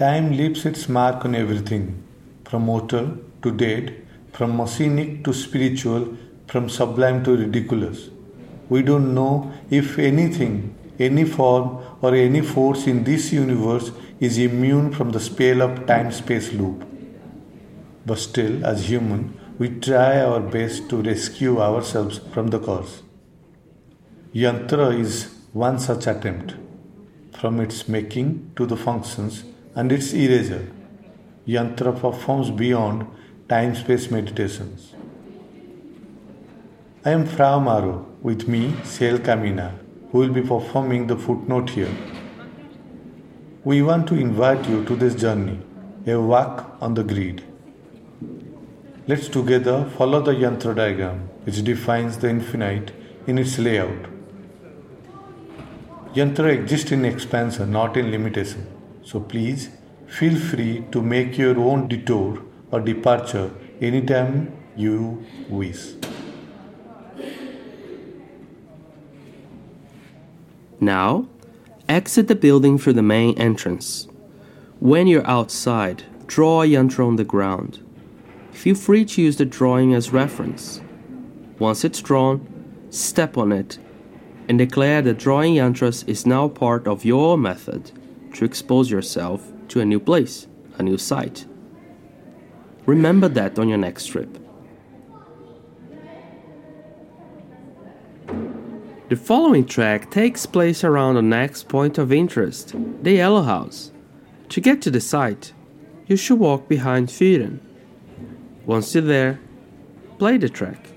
Time leaves its mark on everything, from mortal to dead, from machinic to spiritual, from sublime to ridiculous. We don't know if anything, any form, or any force in this universe is immune from the spell of time space loop. But still, as human, we try our best to rescue ourselves from the curse. Yantra is one such attempt, from its making to the functions and its erasure. Yantra performs beyond time space meditations. I am Frau Maro, with me, Kjell Caminha, who will be performing the footnote here. We want to invite you to this journey, a walk on the grid. Let's together follow the yantra diagram, which defines the infinite in its layout. Yantra exists in expansion, not in limitation. So please feel free to make your own detour or departure anytime you wish. Now, exit the building through the main entrance. When you're outside, draw a yantra on the ground. Feel free to use the drawing as reference. Once it's drawn, step on it and declare that drawing yantras is now part of your method to expose yourself to a new place, a new site. Remember that on your next trip. The following track takes place around the next point of interest, the Yellow House. To get to the site, you should walk behind Fyren. Once you're there, play the track.